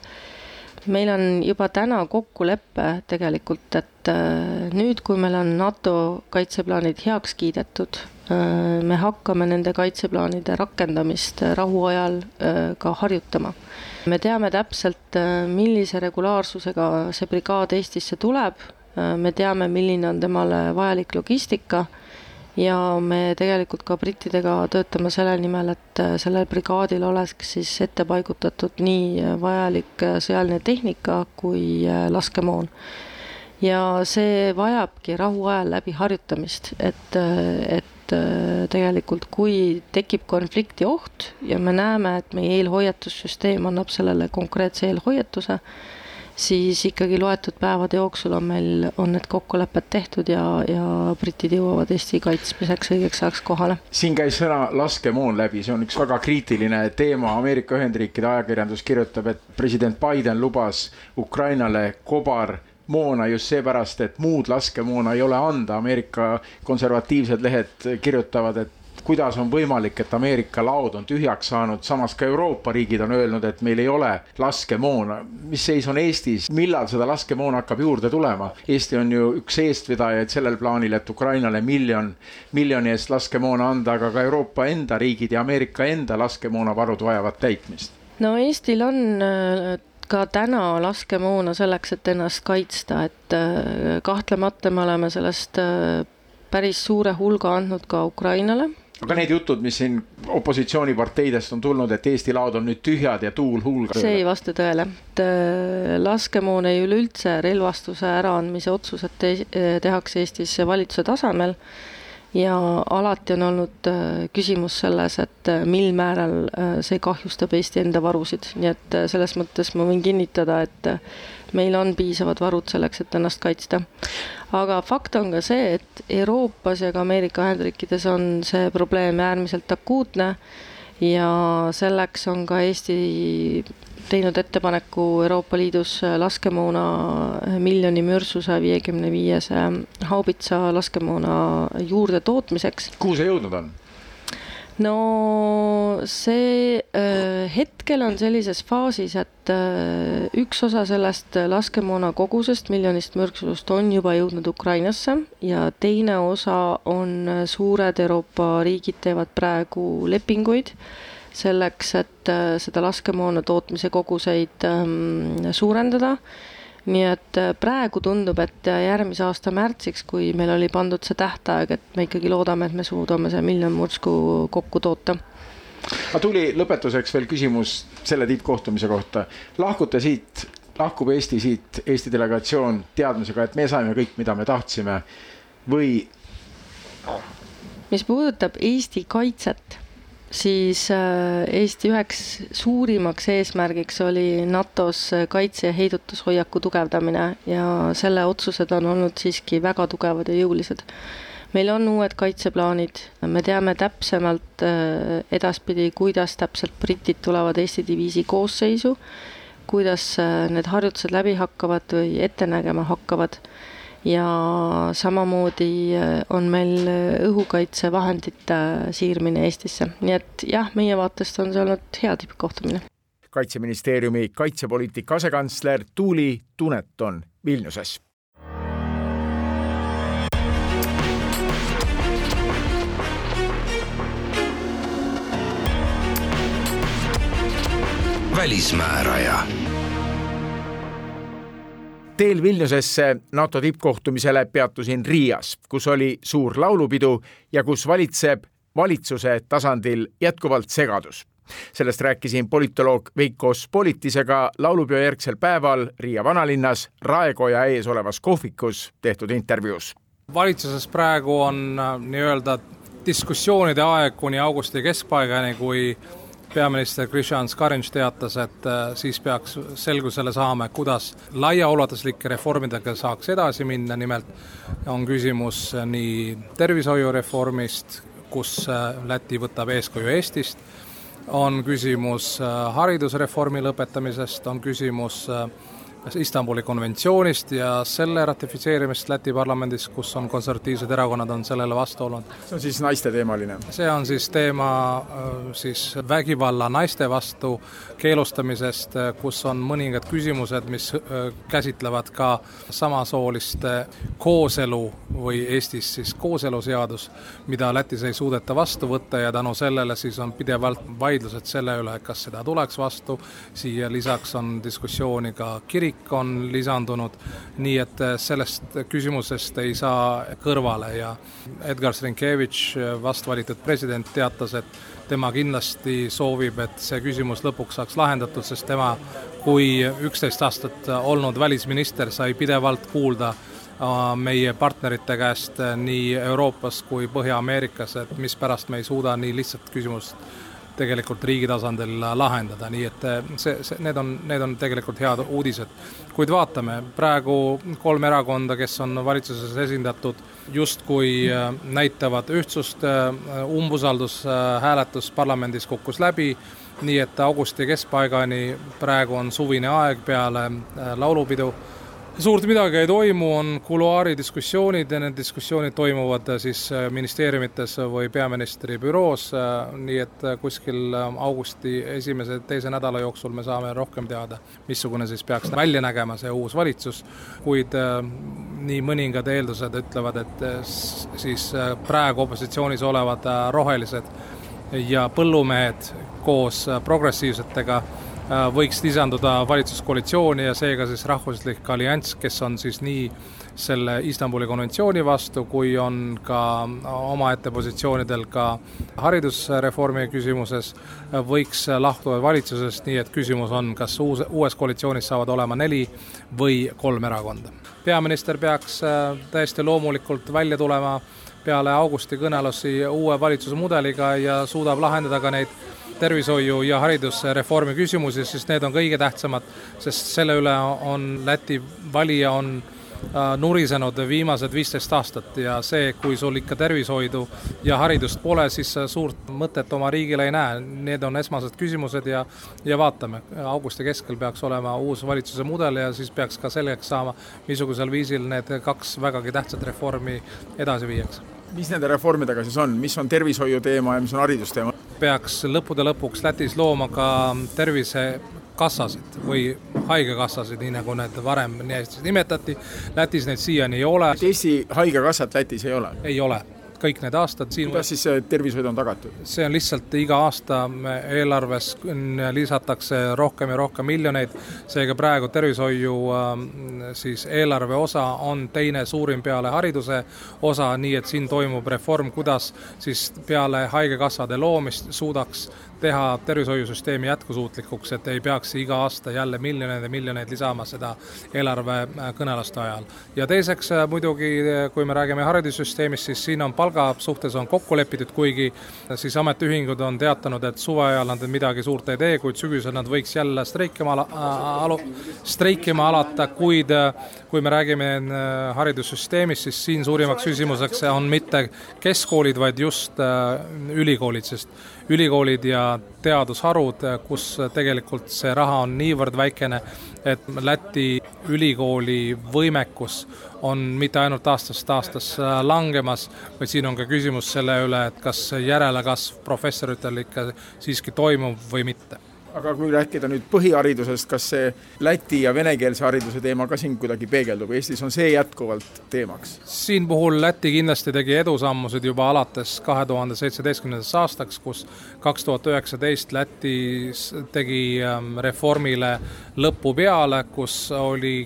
meil on juba täna kokkulepe tegelikult, et äh, nüüd, kui meil on NATO kaitseplaanid heaks kiidetud, äh, me hakkame nende kaitseplaanide rakendamist rahuajal ka harjutama. me teame täpselt, millise regulaarsusega see brigaad Eestisse tuleb me teame, milline on temale vajalik logistika ja me tegelikult ka brittidega töötame selle nimel, et äh, sellel brigaadil oleks siis ette paigutatud nii vajalik äh, sõjaline tehnika kui laskemoon. ja see vajabki rahuajal läbi harjutamist, et, et tegelikult kui tekib konflikti oht ja me näeme, et meie eelhoiatussüsteem annab sellele konkreetse eelhoiatuse, siis ikkagi loetud päevade jooksul on meil, on need kokkulepped tehtud ja, ja britid jõuavad Eesti kaitsmiseks õigeks ajaks kohale. siin käis sõna laskemoon läbi, see on üks väga kriitiline teema, Ameerika Ühendriikide ajakirjandus kirjutab, et president Biden lubas Ukrainale kobar moona just seepärast, et muud laskemoona ei ole anda, Ameerika konservatiivsed lehed kirjutavad, et kuidas on võimalik, et Ameerika laod on tühjaks saanud, samas ka Euroopa riigid on öelnud, et meil ei ole laskemoona. mis seis on Eestis, millal seda laskemoona hakkab juurde tulema? Eesti on ju üks eestvedajaid sellel plaanil, et Ukrainale miljon, miljoni eest laskemoona anda, aga ka Euroopa enda riigid ja Ameerika enda laskemoonavarud vajavad täitmist. no Eestil on äh, ka täna laskemoona selleks, et ennast kaitsta, et äh, kahtlemata me oleme sellest äh, päris suure hulga andnud ka Ukrainale aga need jutud, mis siin opositsiooniparteidest on tulnud, et Eesti laod on nüüd tühjad ja tuul huulgab. see ei vasta tõele, et äh, laskemoon ei üleüldse relvastuse äraandmise otsused te tehakse Eestis valitsuse tasemel. Ja alati on olnud äh, küsimus selles, et äh, mil määral see kahjustab Eesti enda varusid, nii et selles mõttes ma võin kinnitada, et meil on piisavad varud selleks, et ennast kaitsta. aga fakt on ka see, et Euroopas ja ka Ameerika Ühendriikides on see probleem äärmiselt akuutne ja selleks on ka Eesti teinud ettepaneku Euroopa Liidus laskemoona miljoni mürsuse viiekümne viiese haubitsa laskemoona juurde tootmiseks. kuhu see jõudnud on? No see äh, hetkel on sellises faasis, et äh, üks osa sellest laskemoona kogusest, miljonist mürksusest on juba jõudnud Ukrainasse ja teine osa on suured Euroopa riigid teevad praegu lepinguid äh, selleks, et äh, seda laskemoona tootmise koguseid ähm, suurendada. Nii et äh, praegu tundub, et järgmise aasta märtsiks, kui meil oli pandud see tähtaeg, et me ikkagi loodame, et me suudame see miljon mursku kokku toota aga tuli lõpetuseks veel küsimus selle tippkohtumise kohta. lahkute siit, lahkub Eesti siit, Eesti delegatsioon teadmisega, et me saime kõik, mida me tahtsime või? mis puudutab Eesti kaitset siis äh, Eesti üheks suurimaks eesmärgiks oli NATO-s kaitse- ja heidutushoiaku tugevdamine ja selle otsused on olnud siiski väga tugevad ja jõulised. meil on uued kaitseplaanid, me teame täpsemalt äh, edaspidi, kuidas täpselt britid tulevad Eesti diviisi koosseisu, kuidas äh, need harjutused läbi hakkavad või ette nägema hakkavad ja samamoodi äh, on meil äh, õhukaitsevahendite siirmine Eestisse, nii et jah, meie vaatest on see olnud hea tippkohtumine. kaitseministeeriumi kaitsepoliitika asekantsler Tuuli Tuneton Vilniuses. Välismääraja teel Vilniusesse NATO tippkohtumisele peatusin Riias, kus oli suur laulupidu ja kus valitseb valitsuse tasandil jätkuvalt segadus. sellest rääkisin politoloog Veiko Spolitisega laulupeo järgsel päeval Riia vanalinnas Raekoja ees olevas kohvikus tehtud intervjuus. valitsuses praegu on äh, nii-öelda diskussioonide aeg kuni augusti keskpaigani, kui peaminister Krishan Skarinš teatas, et äh, siis peaks selgusele saama, kuidas laiaulatuslike reformidega saaks edasi minna, nimelt on küsimus nii tervishoiureformist, kus äh, Läti võtab eeskuju Eestist, on küsimus äh, haridusreformi lõpetamisest, on küsimus äh, Istanbuli konventsioonist ja selle ratifitseerimist Läti parlamendis, kus on konservatiivsed erakonnad, on sellele vastu olnud. see on siis naisteteemaline? see on siis teema äh, siis vägivalla naiste vastu keelustamisest, äh, kus on mõningad küsimused, mis äh, käsitlevad ka samasooliste kooselu või Eestis siis kooseluseadus, mida Lätis ei suudeta vastu võtta ja tänu sellele siis on pidevalt vaidlused selle üle, kas seda tuleks vastu, siia lisaks on diskussiooni ka kirik, kõik on lisandunud, nii et äh, sellest küsimusest ei saa kõrvale ja Edgar Srinkevitš, äh, vast valitud president, teatas, et tema kindlasti soovib, et see küsimus lõpuks saaks lahendatud, sest tema kui üksteist aastat olnud välisminister sai pidevalt kuulda äh, meie partnerite käest nii Euroopas kui Põhja-Ameerikas, et mispärast me ei suuda nii lihtsat küsimust tegelikult riigi tasandil lahendada, nii et eh, see, see, need on, need on tegelikult head uudised. kuid vaatame, praegu kolm erakonda, kes on valitsuses esindatud, justkui eh, näitavad ühtsust, eh, umbusaldushääletus parlamendis kukkus läbi, nii et augusti keskpaigani praegu on suvine aeg peale laulupidu suurt midagi ei toimu, on kuluaaridiskussioonid ja need diskussioonid toimuvad siis äh, ministeeriumites või peaministri büroos, äh, nii et äh, kuskil augusti esimese, teise nädala jooksul me saame rohkem teada, missugune siis peaks välja nägema see uus valitsus, kuid nii mõningad eeldused ütlevad, et siis praegu opositsioonis olevad rohelised ja põllumehed koos progressiivsetega Äh, võiks lisanduda valitsuskoalitsiooni ja seega siis rahvuslik allianss, kes on siis nii selle Istanbuli konventsiooni vastu, kui on ka omaette positsioonidel ka haridusreformi küsimuses, võiks lahtuda valitsusest, nii et küsimus on, kas uus, uues koalitsioonis saavad olema neli või kolm erakonda. peaminister peaks äh, täiesti loomulikult välja tulema peale augusti kõnelusi uue valitsuse mudeliga ja suudab lahendada ka neid tervishoiu ja haridusreformi küsimusi, sest need on kõige tähtsamad, sest selle üle on Läti valija on äh, nurisenud viimased viisteist aastat ja see, kui sul ikka tervishoidu ja haridust pole, siis suurt mõtet oma riigile ei näe. Need on esmased küsimused ja, ja vaatame, augusti keskel peaks olema uus valitsuse mudel ja siis peaks ka selgeks saama, missugusel viisil need kaks vägagi tähtsat reformi edasi viiakse mis nende reformidega siis on, mis on tervishoiu teema ja mis on haridusteema? Peaks lõppude lõpuks Lätis looma ka tervisekassasid või haigekassasid, nii nagu need varem nii hästi nimetati. Lätis neid siiani ei ole. Eesti haigekassat Lätis ei ole? ei ole kõik need aastad siin kuidas siis see tervishoid on tagatud? see on lihtsalt iga aasta eelarves lisatakse rohkem ja rohkem miljoneid, seega praegu tervishoiu ähm, siis eelarve osa on teine suurim peale hariduse osa, nii et siin toimub reform, kuidas siis peale haigekassade loomist suudaks teha tervishoiusüsteemi jätkusuutlikuks, et ei peaks iga aasta jälle miljoneid ja miljoneid lisama seda eelarve äh, kõneluste ajal. ja teiseks äh, muidugi, äh, kui me räägime haridussüsteemist, siis siin on palga suhtes on kokku lepitud, kuigi siis ametiühingud on teatanud, et suve ajal nad midagi suurt ei tee, kuid sügisel nad võiks jälle streikima ala, alu, streikima alata, kuid kui me räägime haridussüsteemist, siis siin suurimaks küsimuseks on mitte keskkoolid, vaid just ülikoolid, sest ülikoolid ja teadusharud, kus tegelikult see raha on niivõrd väikene, et Läti ülikooli võimekus on mitte ainult aastast aastasse langemas, vaid siin on ka küsimus selle üle, et kas järelekasv professoritel ikka siiski toimub või mitte aga kui rääkida nüüd põhiharidusest, kas see Läti ja venekeelse hariduse teema ka siin kuidagi peegeldub, Eestis on see jätkuvalt teemaks? siin puhul Läti kindlasti tegi edusammusid juba alates kahe tuhande seitsmeteistkümnendast aastaks, kus kaks tuhat üheksateist Lätis tegi ähm, reformile lõpu peale, kus oli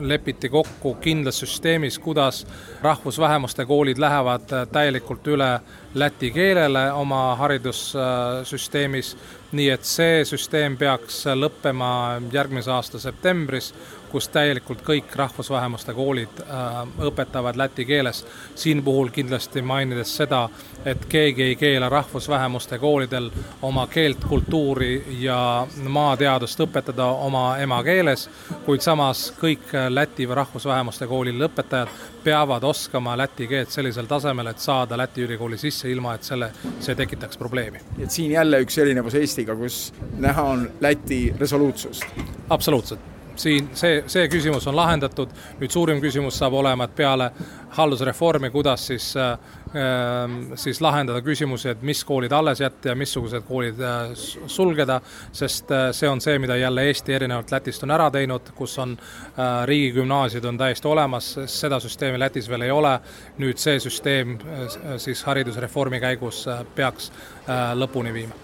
lepiti kokku kindlas süsteemis, kuidas rahvusvähemuste koolid lähevad täielikult üle läti keelele oma haridussüsteemis, nii et see süsteem peaks lõppema järgmise aasta septembris, kus täielikult kõik rahvusvähemuste koolid äh, õpetavad läti keeles. siin puhul kindlasti mainides seda, et keegi ei keela rahvusvähemuste koolidel oma keelt, kultuuri ja maateadust õpetada oma emakeeles, kuid samas kõik Läti või rahvusvähemuste kooli lõpetajad peavad oskama läti keelt sellisel tasemel, et saada Läti ülikooli sisse, ilma et selle, see tekitaks probleemi. et siin jälle üks erinevus Eestiga, kus näha on Läti resoluutsust? absoluutselt siin see, see küsimus on lahendatud, nüüd suurim küsimus saab olema, et peale haldusreformi, kuidas siis äh, siis lahendada küsimusi, et mis koolid alles jätta ja missugused koolid äh, sulgeda, sest äh, see on see, mida jälle Eesti erinevalt Lätist on ära teinud, kus on äh, riigigümnaasiumid on täiesti olemas, seda süsteemi Lätis veel ei ole, nüüd see süsteem äh, siis haridusreformi käigus äh, peaks äh, lõpuni viima.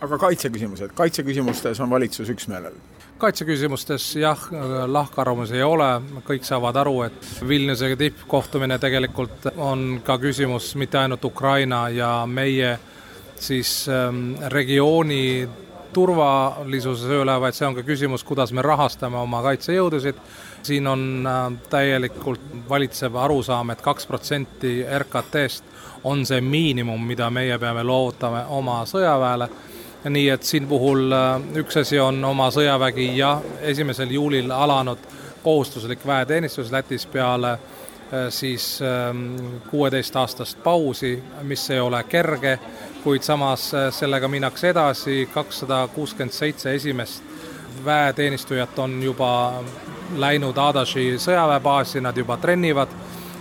aga kaitseküsimused, kaitseküsimustes on valitsus üksmeelel kaitseküsimustes jah, lahkarvamusi ei ole, kõik saavad aru, et Vilniuse tippkohtumine tegelikult on ka küsimus mitte ainult Ukraina ja meie siis ähm, regiooni turvalisuse üle, vaid see on ka küsimus, kuidas me rahastame oma kaitsejõudusid. siin on äh, täielikult valitsev arusaam et, et kaks protsenti RKT-st on see miinimum, mida meie peame loovutama oma sõjaväele nii et siin puhul äh, üks asi on oma sõjavägi ja esimesel juulil alanud kohustuslik väeteenistus Lätis peale äh, siis ähm, kuueteistaastast pausi, mis ei ole kerge, kuid samas äh, sellega minnakse edasi, kakssada kuuskümmend seitse esimest väeteenistujat on juba läinud Adaši sõjaväebaasi, nad juba trennivad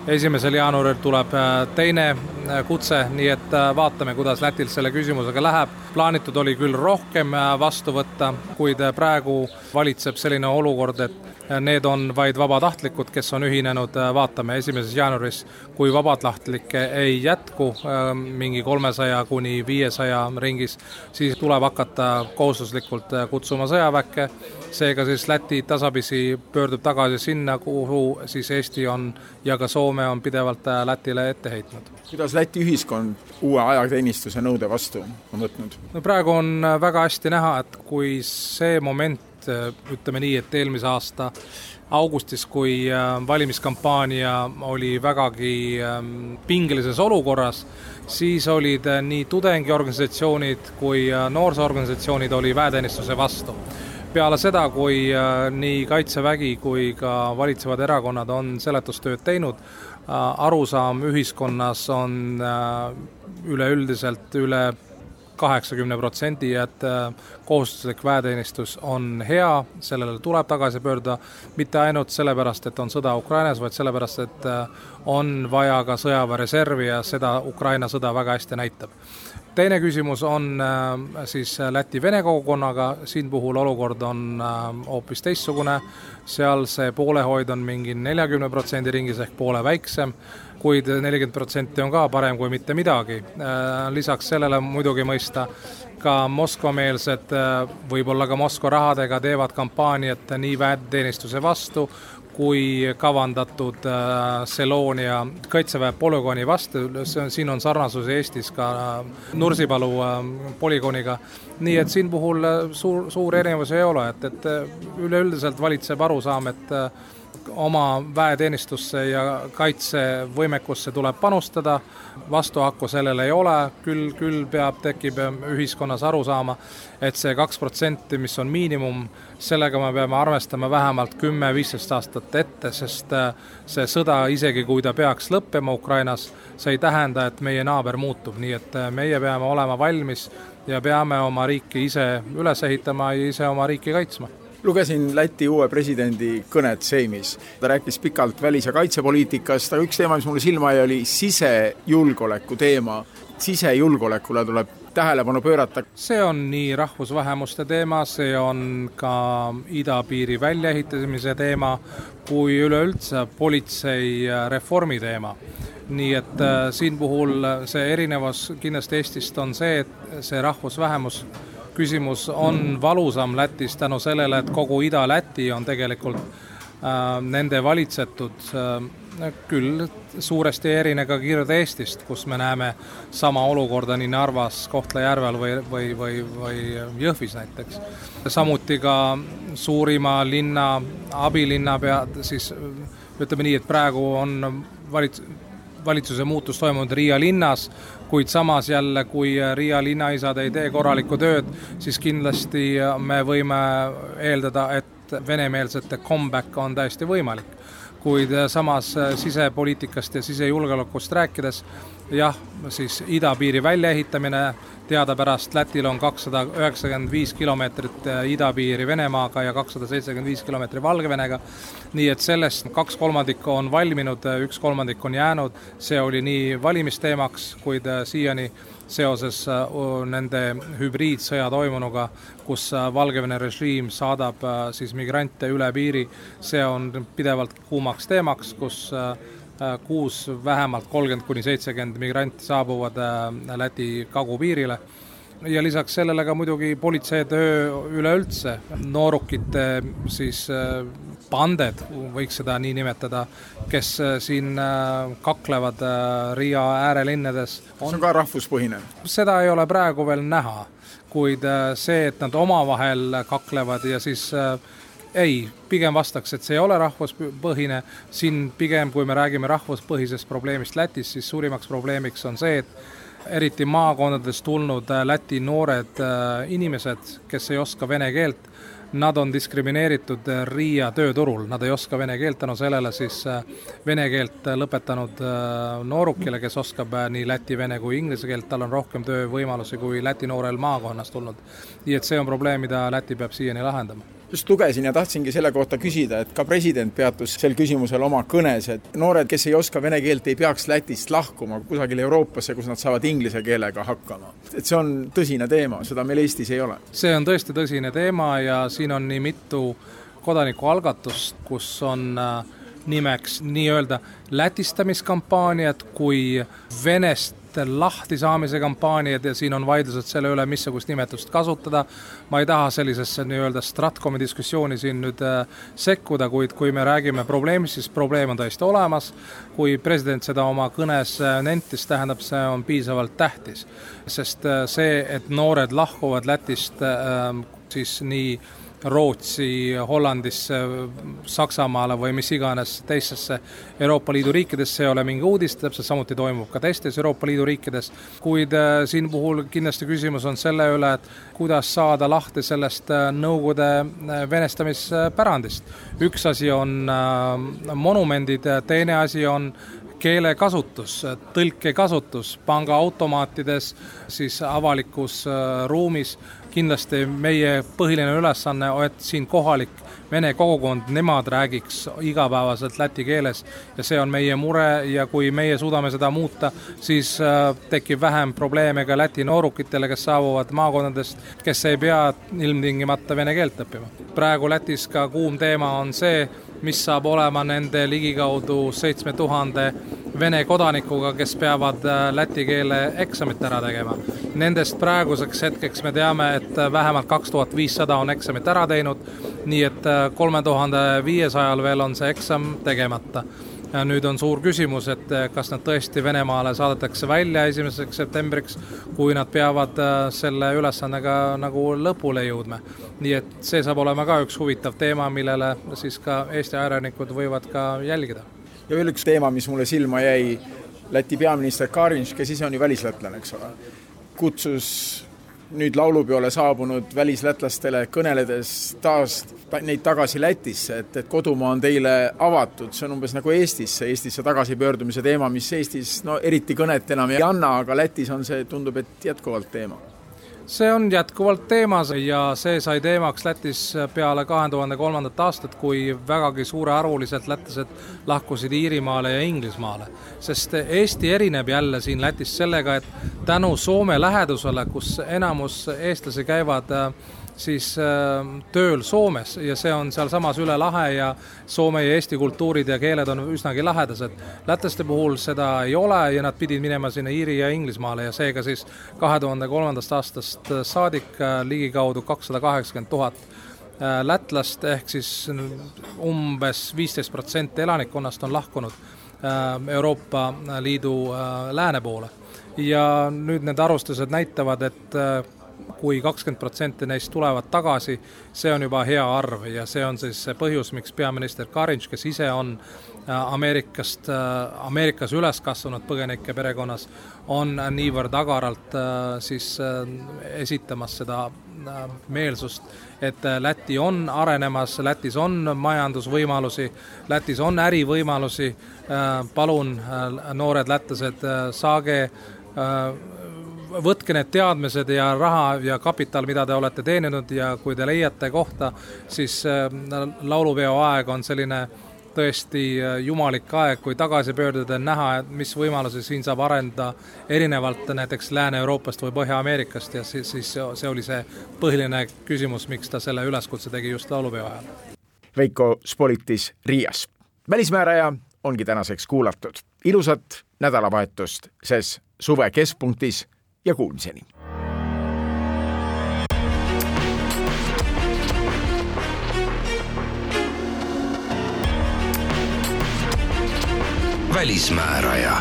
esimesel jaanuaril tuleb äh, teine äh, kutse, nii et äh, vaatame, kuidas Lätil selle küsimusega läheb. plaanitud oli küll rohkem vastu võtta, kuid praegu valitseb selline olukord, et need on vaid vabatahtlikud, kes on ühinenud, vaatame esimeses jaanuaris, kui vabatahtlikke ei jätku mingi kolmesaja kuni viiesaja ringis, siis tuleb hakata kohustuslikult kutsuma sõjaväkke seega siis Läti tasapisi pöördub tagasi sinna, kuhu siis Eesti on ja ka Soome on pidevalt äh, Lätile ette heitnud. kuidas Läti ühiskond uue ajateenistuse nõude vastu on võtnud? no praegu on äh, väga hästi näha, et kui see moment, äh, ütleme nii, et eelmise aasta augustis, kui valimiskampaania oli vägagi ähm, pingelises olukorras, siis olid nii tudengiorganisatsioonid kui noorsoorganisatsioonid oli väeteenistuse vastu. Peale seda, kui äh, nii Kaitsevägi kui ka valitsevad erakonnad on seletustööd teinud, äh, arusaam ühiskonnas on äh, üleüldiselt üle kaheksakümne protsendi, et kohustuslik väeteenistus on hea, sellele tuleb tagasi pöörduda, mitte ainult sellepärast, et on sõda Ukrainas, vaid sellepärast, et on vaja ka sõjaväereservi ja seda Ukraina sõda väga hästi näitab. Teine küsimus on äh, siis Läti-Vene kogukonnaga, siin puhul olukord on äh, hoopis teistsugune, seal see poolehoid on mingi neljakümne protsendi ringis ehk poole väiksem, kuid nelikümmend protsenti on ka parem kui mitte midagi. Äh, lisaks sellele muidugi mõista ka Moskva-meelsed, võib-olla ka Moskva rahadega teevad kampaaniat nii väeteenistuse vastu kui kavandatud äh, Selonia kaitseväe polügooni vastu, see on, siin on sarnasus Eestis ka äh, Nursipalu äh, polügooniga, nii et siin puhul suur, suuri erinevusi ei ole, et, et üleüldiselt valitseb arusaam, et oma väeteenistusse ja kaitsevõimekusse tuleb panustada, vastuhakku sellele ei ole, küll, küll peab, tekib ühiskonnas aru saama, et see kaks protsenti, mis on miinimum, sellega me peame arvestama vähemalt kümme-viisteist aastat ette, sest äh, see sõda, isegi kui ta peaks lõppema Ukrainas, see ei tähenda, et meie naaber muutub, nii et äh, meie peame olema valmis ja peame oma riiki ise üles ehitama ja ise oma riiki kaitsma lugesin Läti uue presidendi kõnet Seimis. ta rääkis pikalt välis- ja kaitsepoliitikast, aga üks teema, mis mulle silma jäi, oli sisejulgeoleku teema. sisejulgeolekule tuleb tähelepanu pöörata. see on nii rahvusvähemuste teema, see on ka idapiiri väljaehitamise teema, kui üleüldse politsei reformi teema nii et äh, siin puhul see erinevus kindlasti Eestist on see, et see rahvusvähemus küsimus on valusam Lätis tänu sellele, et kogu Ida-Läti on tegelikult äh, nende valitsetud äh, küll suuresti erine ka Kirde-Eestist, kus me näeme sama olukorda nii Narvas, Kohtla-Järvel või, või, või, või Jõhvis näiteks. samuti ka suurima linna abilinnapea, siis ütleme nii, et praegu on valits-, valitsuse muutus toimunud Riia linnas, kuid samas jälle, kui Riia linnaisad ei tee korralikku tööd, siis kindlasti me võime eeldada, et venemeelsete comeback on täiesti võimalik. kuid samas sisepoliitikast ja sisejulgeolekust rääkides jah, siis idapiiri väljaehitamine, teadapärast Lätil on kakssada üheksakümmend viis kilomeetrit idapiiri Venemaaga ja kakssada seitsekümmend viis kilomeetrit Valgevenega, nii et sellest kaks kolmandikku on valminud, üks kolmandik on jäänud, see oli nii valimisteemaks, kuid siiani seoses nende hübriidsõja toimunuga, kus Valgevene režiim saadab siis migrante üle piiri, see on pidevalt kuumaks teemaks, kus Äh, kuus vähemalt kolmkümmend kuni seitsekümmend migranti saabuvad äh, Läti kagupiirile ja lisaks sellele ka muidugi politseitöö üleüldse, noorukite siis panded, äh, võiks seda nii nimetada, kes siin kaklevad Riia äärelinnades. see on ka rahvuspõhine? seda ei ole praegu veel näha, kuid see, et nad omavahel kaklevad ja siis ei, pigem vastaks, et see ei ole rahvuspõhine, siin pigem, kui me räägime rahvuspõhisest probleemist Lätis, siis suurimaks probleemiks on see, et eriti maakondadest tulnud äh, Läti noored äh, inimesed, kes ei oska vene keelt, nad on diskrimineeritud äh, Riia tööturul, nad ei oska vene keelt, tänu sellele siis vene keelt lõpetanud noorukile, kes oskab nii läti, vene kui inglise keelt, tal on rohkem töövõimalusi kui Läti noorel maakonnast tulnud. nii et see on probleem, mida Läti peab siiani lahendama just lugesin ja tahtsingi selle kohta küsida, et ka president peatus sel küsimusel oma kõnes, et noored, kes ei oska vene keelt, ei peaks Lätist lahkuma kusagile Euroopasse, kus nad saavad inglise keelega hakkama. et see on tõsine teema, seda meil Eestis ei ole. see on tõesti tõsine teema ja siin on nii mitu kodanikualgatust, kus on äh, nimeks nii-öelda lätistamiskampaaniad kui venest lahtisaamise kampaaniad ja siin on vaidlused selle üle, missugust nimetust kasutada. ma ei taha sellisesse nii-öelda stratkomi diskussiooni siin nüüd äh, sekkuda, kuid kui me räägime probleemist, siis probleem on täiesti olemas. kui president seda oma kõnes äh, nentis, tähendab, see on piisavalt tähtis, sest äh, see, et noored lahkuvad Lätist siis nii Rootsi, Hollandisse, Saksamaale või mis iganes teistesse Euroopa Liidu riikidesse, ei ole mingi uudis, täpselt samuti toimub ka teistes Euroopa Liidu riikides, kuid äh, siin puhul kindlasti küsimus on selle üle, et kuidas saada lahti sellest äh, Nõukogude äh, venestamispärandist. üks asi on monumendid, teine asi on keelekasutus, tõlkekasutus pangaautomaatides, siis avalikus ruumis kindlasti meie põhiline ülesanne, et siin kohalik vene kogukond, nemad räägiks igapäevaselt läti keeles ja see on meie mure ja kui meie suudame seda muuta, siis äh, tekib vähem probleeme ka Läti noorukitele, kes saabuvad maakondadest, kes ei pea ilmtingimata vene keelt õppima. praegu Lätis ka kuum teema on see, mis saab olema nende ligikaudu seitsme tuhande Vene kodanikuga, kes peavad äh, läti keele eksamit ära tegema. Nendest praeguseks hetkeks me teame, et äh, vähemalt kaks tuhat viissada on eksamit ära teinud, nii et äh, kolme tuhande viiesajal veel on see eksam tegemata ja nüüd on suur küsimus, et eh, kas nad tõesti Venemaale saadetakse välja esimeseks septembriks, kui nad peavad eh, selle ülesandega nagu lõpule jõudma. nii et see saab olema ka üks huvitav teema, millele siis ka Eesti ajakirjanikud võivad ka jälgida. ja veel üks teema, mis mulle silma jäi, Läti peaminister Karinš, kes ise on ju välislätlane, eks ole, kutsus nüüd laulupeole saabunud välislätlastele kõneledes taas neid tagasi Lätisse, et, et kodumaa on teile avatud, see on umbes nagu Eestisse, Eestisse tagasipöördumise teema, mis Eestis no eriti kõnet enam ei anna, aga Lätis on see, tundub, et jätkuvalt teema see on jätkuvalt teemas ja see sai teemaks Lätis peale kahe tuhande kolmandat aastat, kui vägagi suurearvuliselt lätlased lahkusid Iirimaale ja Inglismaale. sest Eesti erineb jälle siin Lätis sellega, et tänu Soome lähedusele, kus enamus eestlasi käivad äh, siis äh, tööl Soomes ja see on sealsamas üle lahe ja Soome ja Eesti kultuurid ja keeled on üsnagi lähedased. lätlaste puhul seda ei ole ja nad pidid minema sinna Iiri ja Inglismaale ja seega siis kahe tuhande kolmandast aastast saadik äh, ligikaudu kakssada kaheksakümmend tuhat äh, lätlast ehk siis umbes viisteist protsenti elanikkonnast on lahkunud Euroopa Liidu lääne poole. ja nüüd need arvustused näitavad, et kui kakskümmend protsenti neist tulevad tagasi, see on juba hea arv ja see on siis see põhjus, miks peaminister Karinš, kes ise on äh, Ameerikast, äh, Ameerikas üles kasvanud põgenike perekonnas, on niivõrd agaralt äh, siis esitamas seda meelsust, et Läti on arenemas, Lätis on majandusvõimalusi, Lätis on ärivõimalusi, palun, noored lätlased, saage võtke need teadmised ja raha ja kapital, mida te olete teeninud ja kui te leiate kohta, siis äh, laulupeo aeg on selline tõesti äh, jumalik aeg, kui tagasi pöörduda, näha, mis võimalusi siin saab arendada erinevalt näiteks Lääne-Euroopast või Põhja-Ameerikast ja siis, siis see oli see põhiline küsimus, miks ta selle üleskutse tegi just laulupeo ajal. Veiko Spolitis Riias. välismääraja ongi tänaseks kuulatud. ilusat nädalavahetust ses suve keskpunktis ja kuulmiseni. välismääraja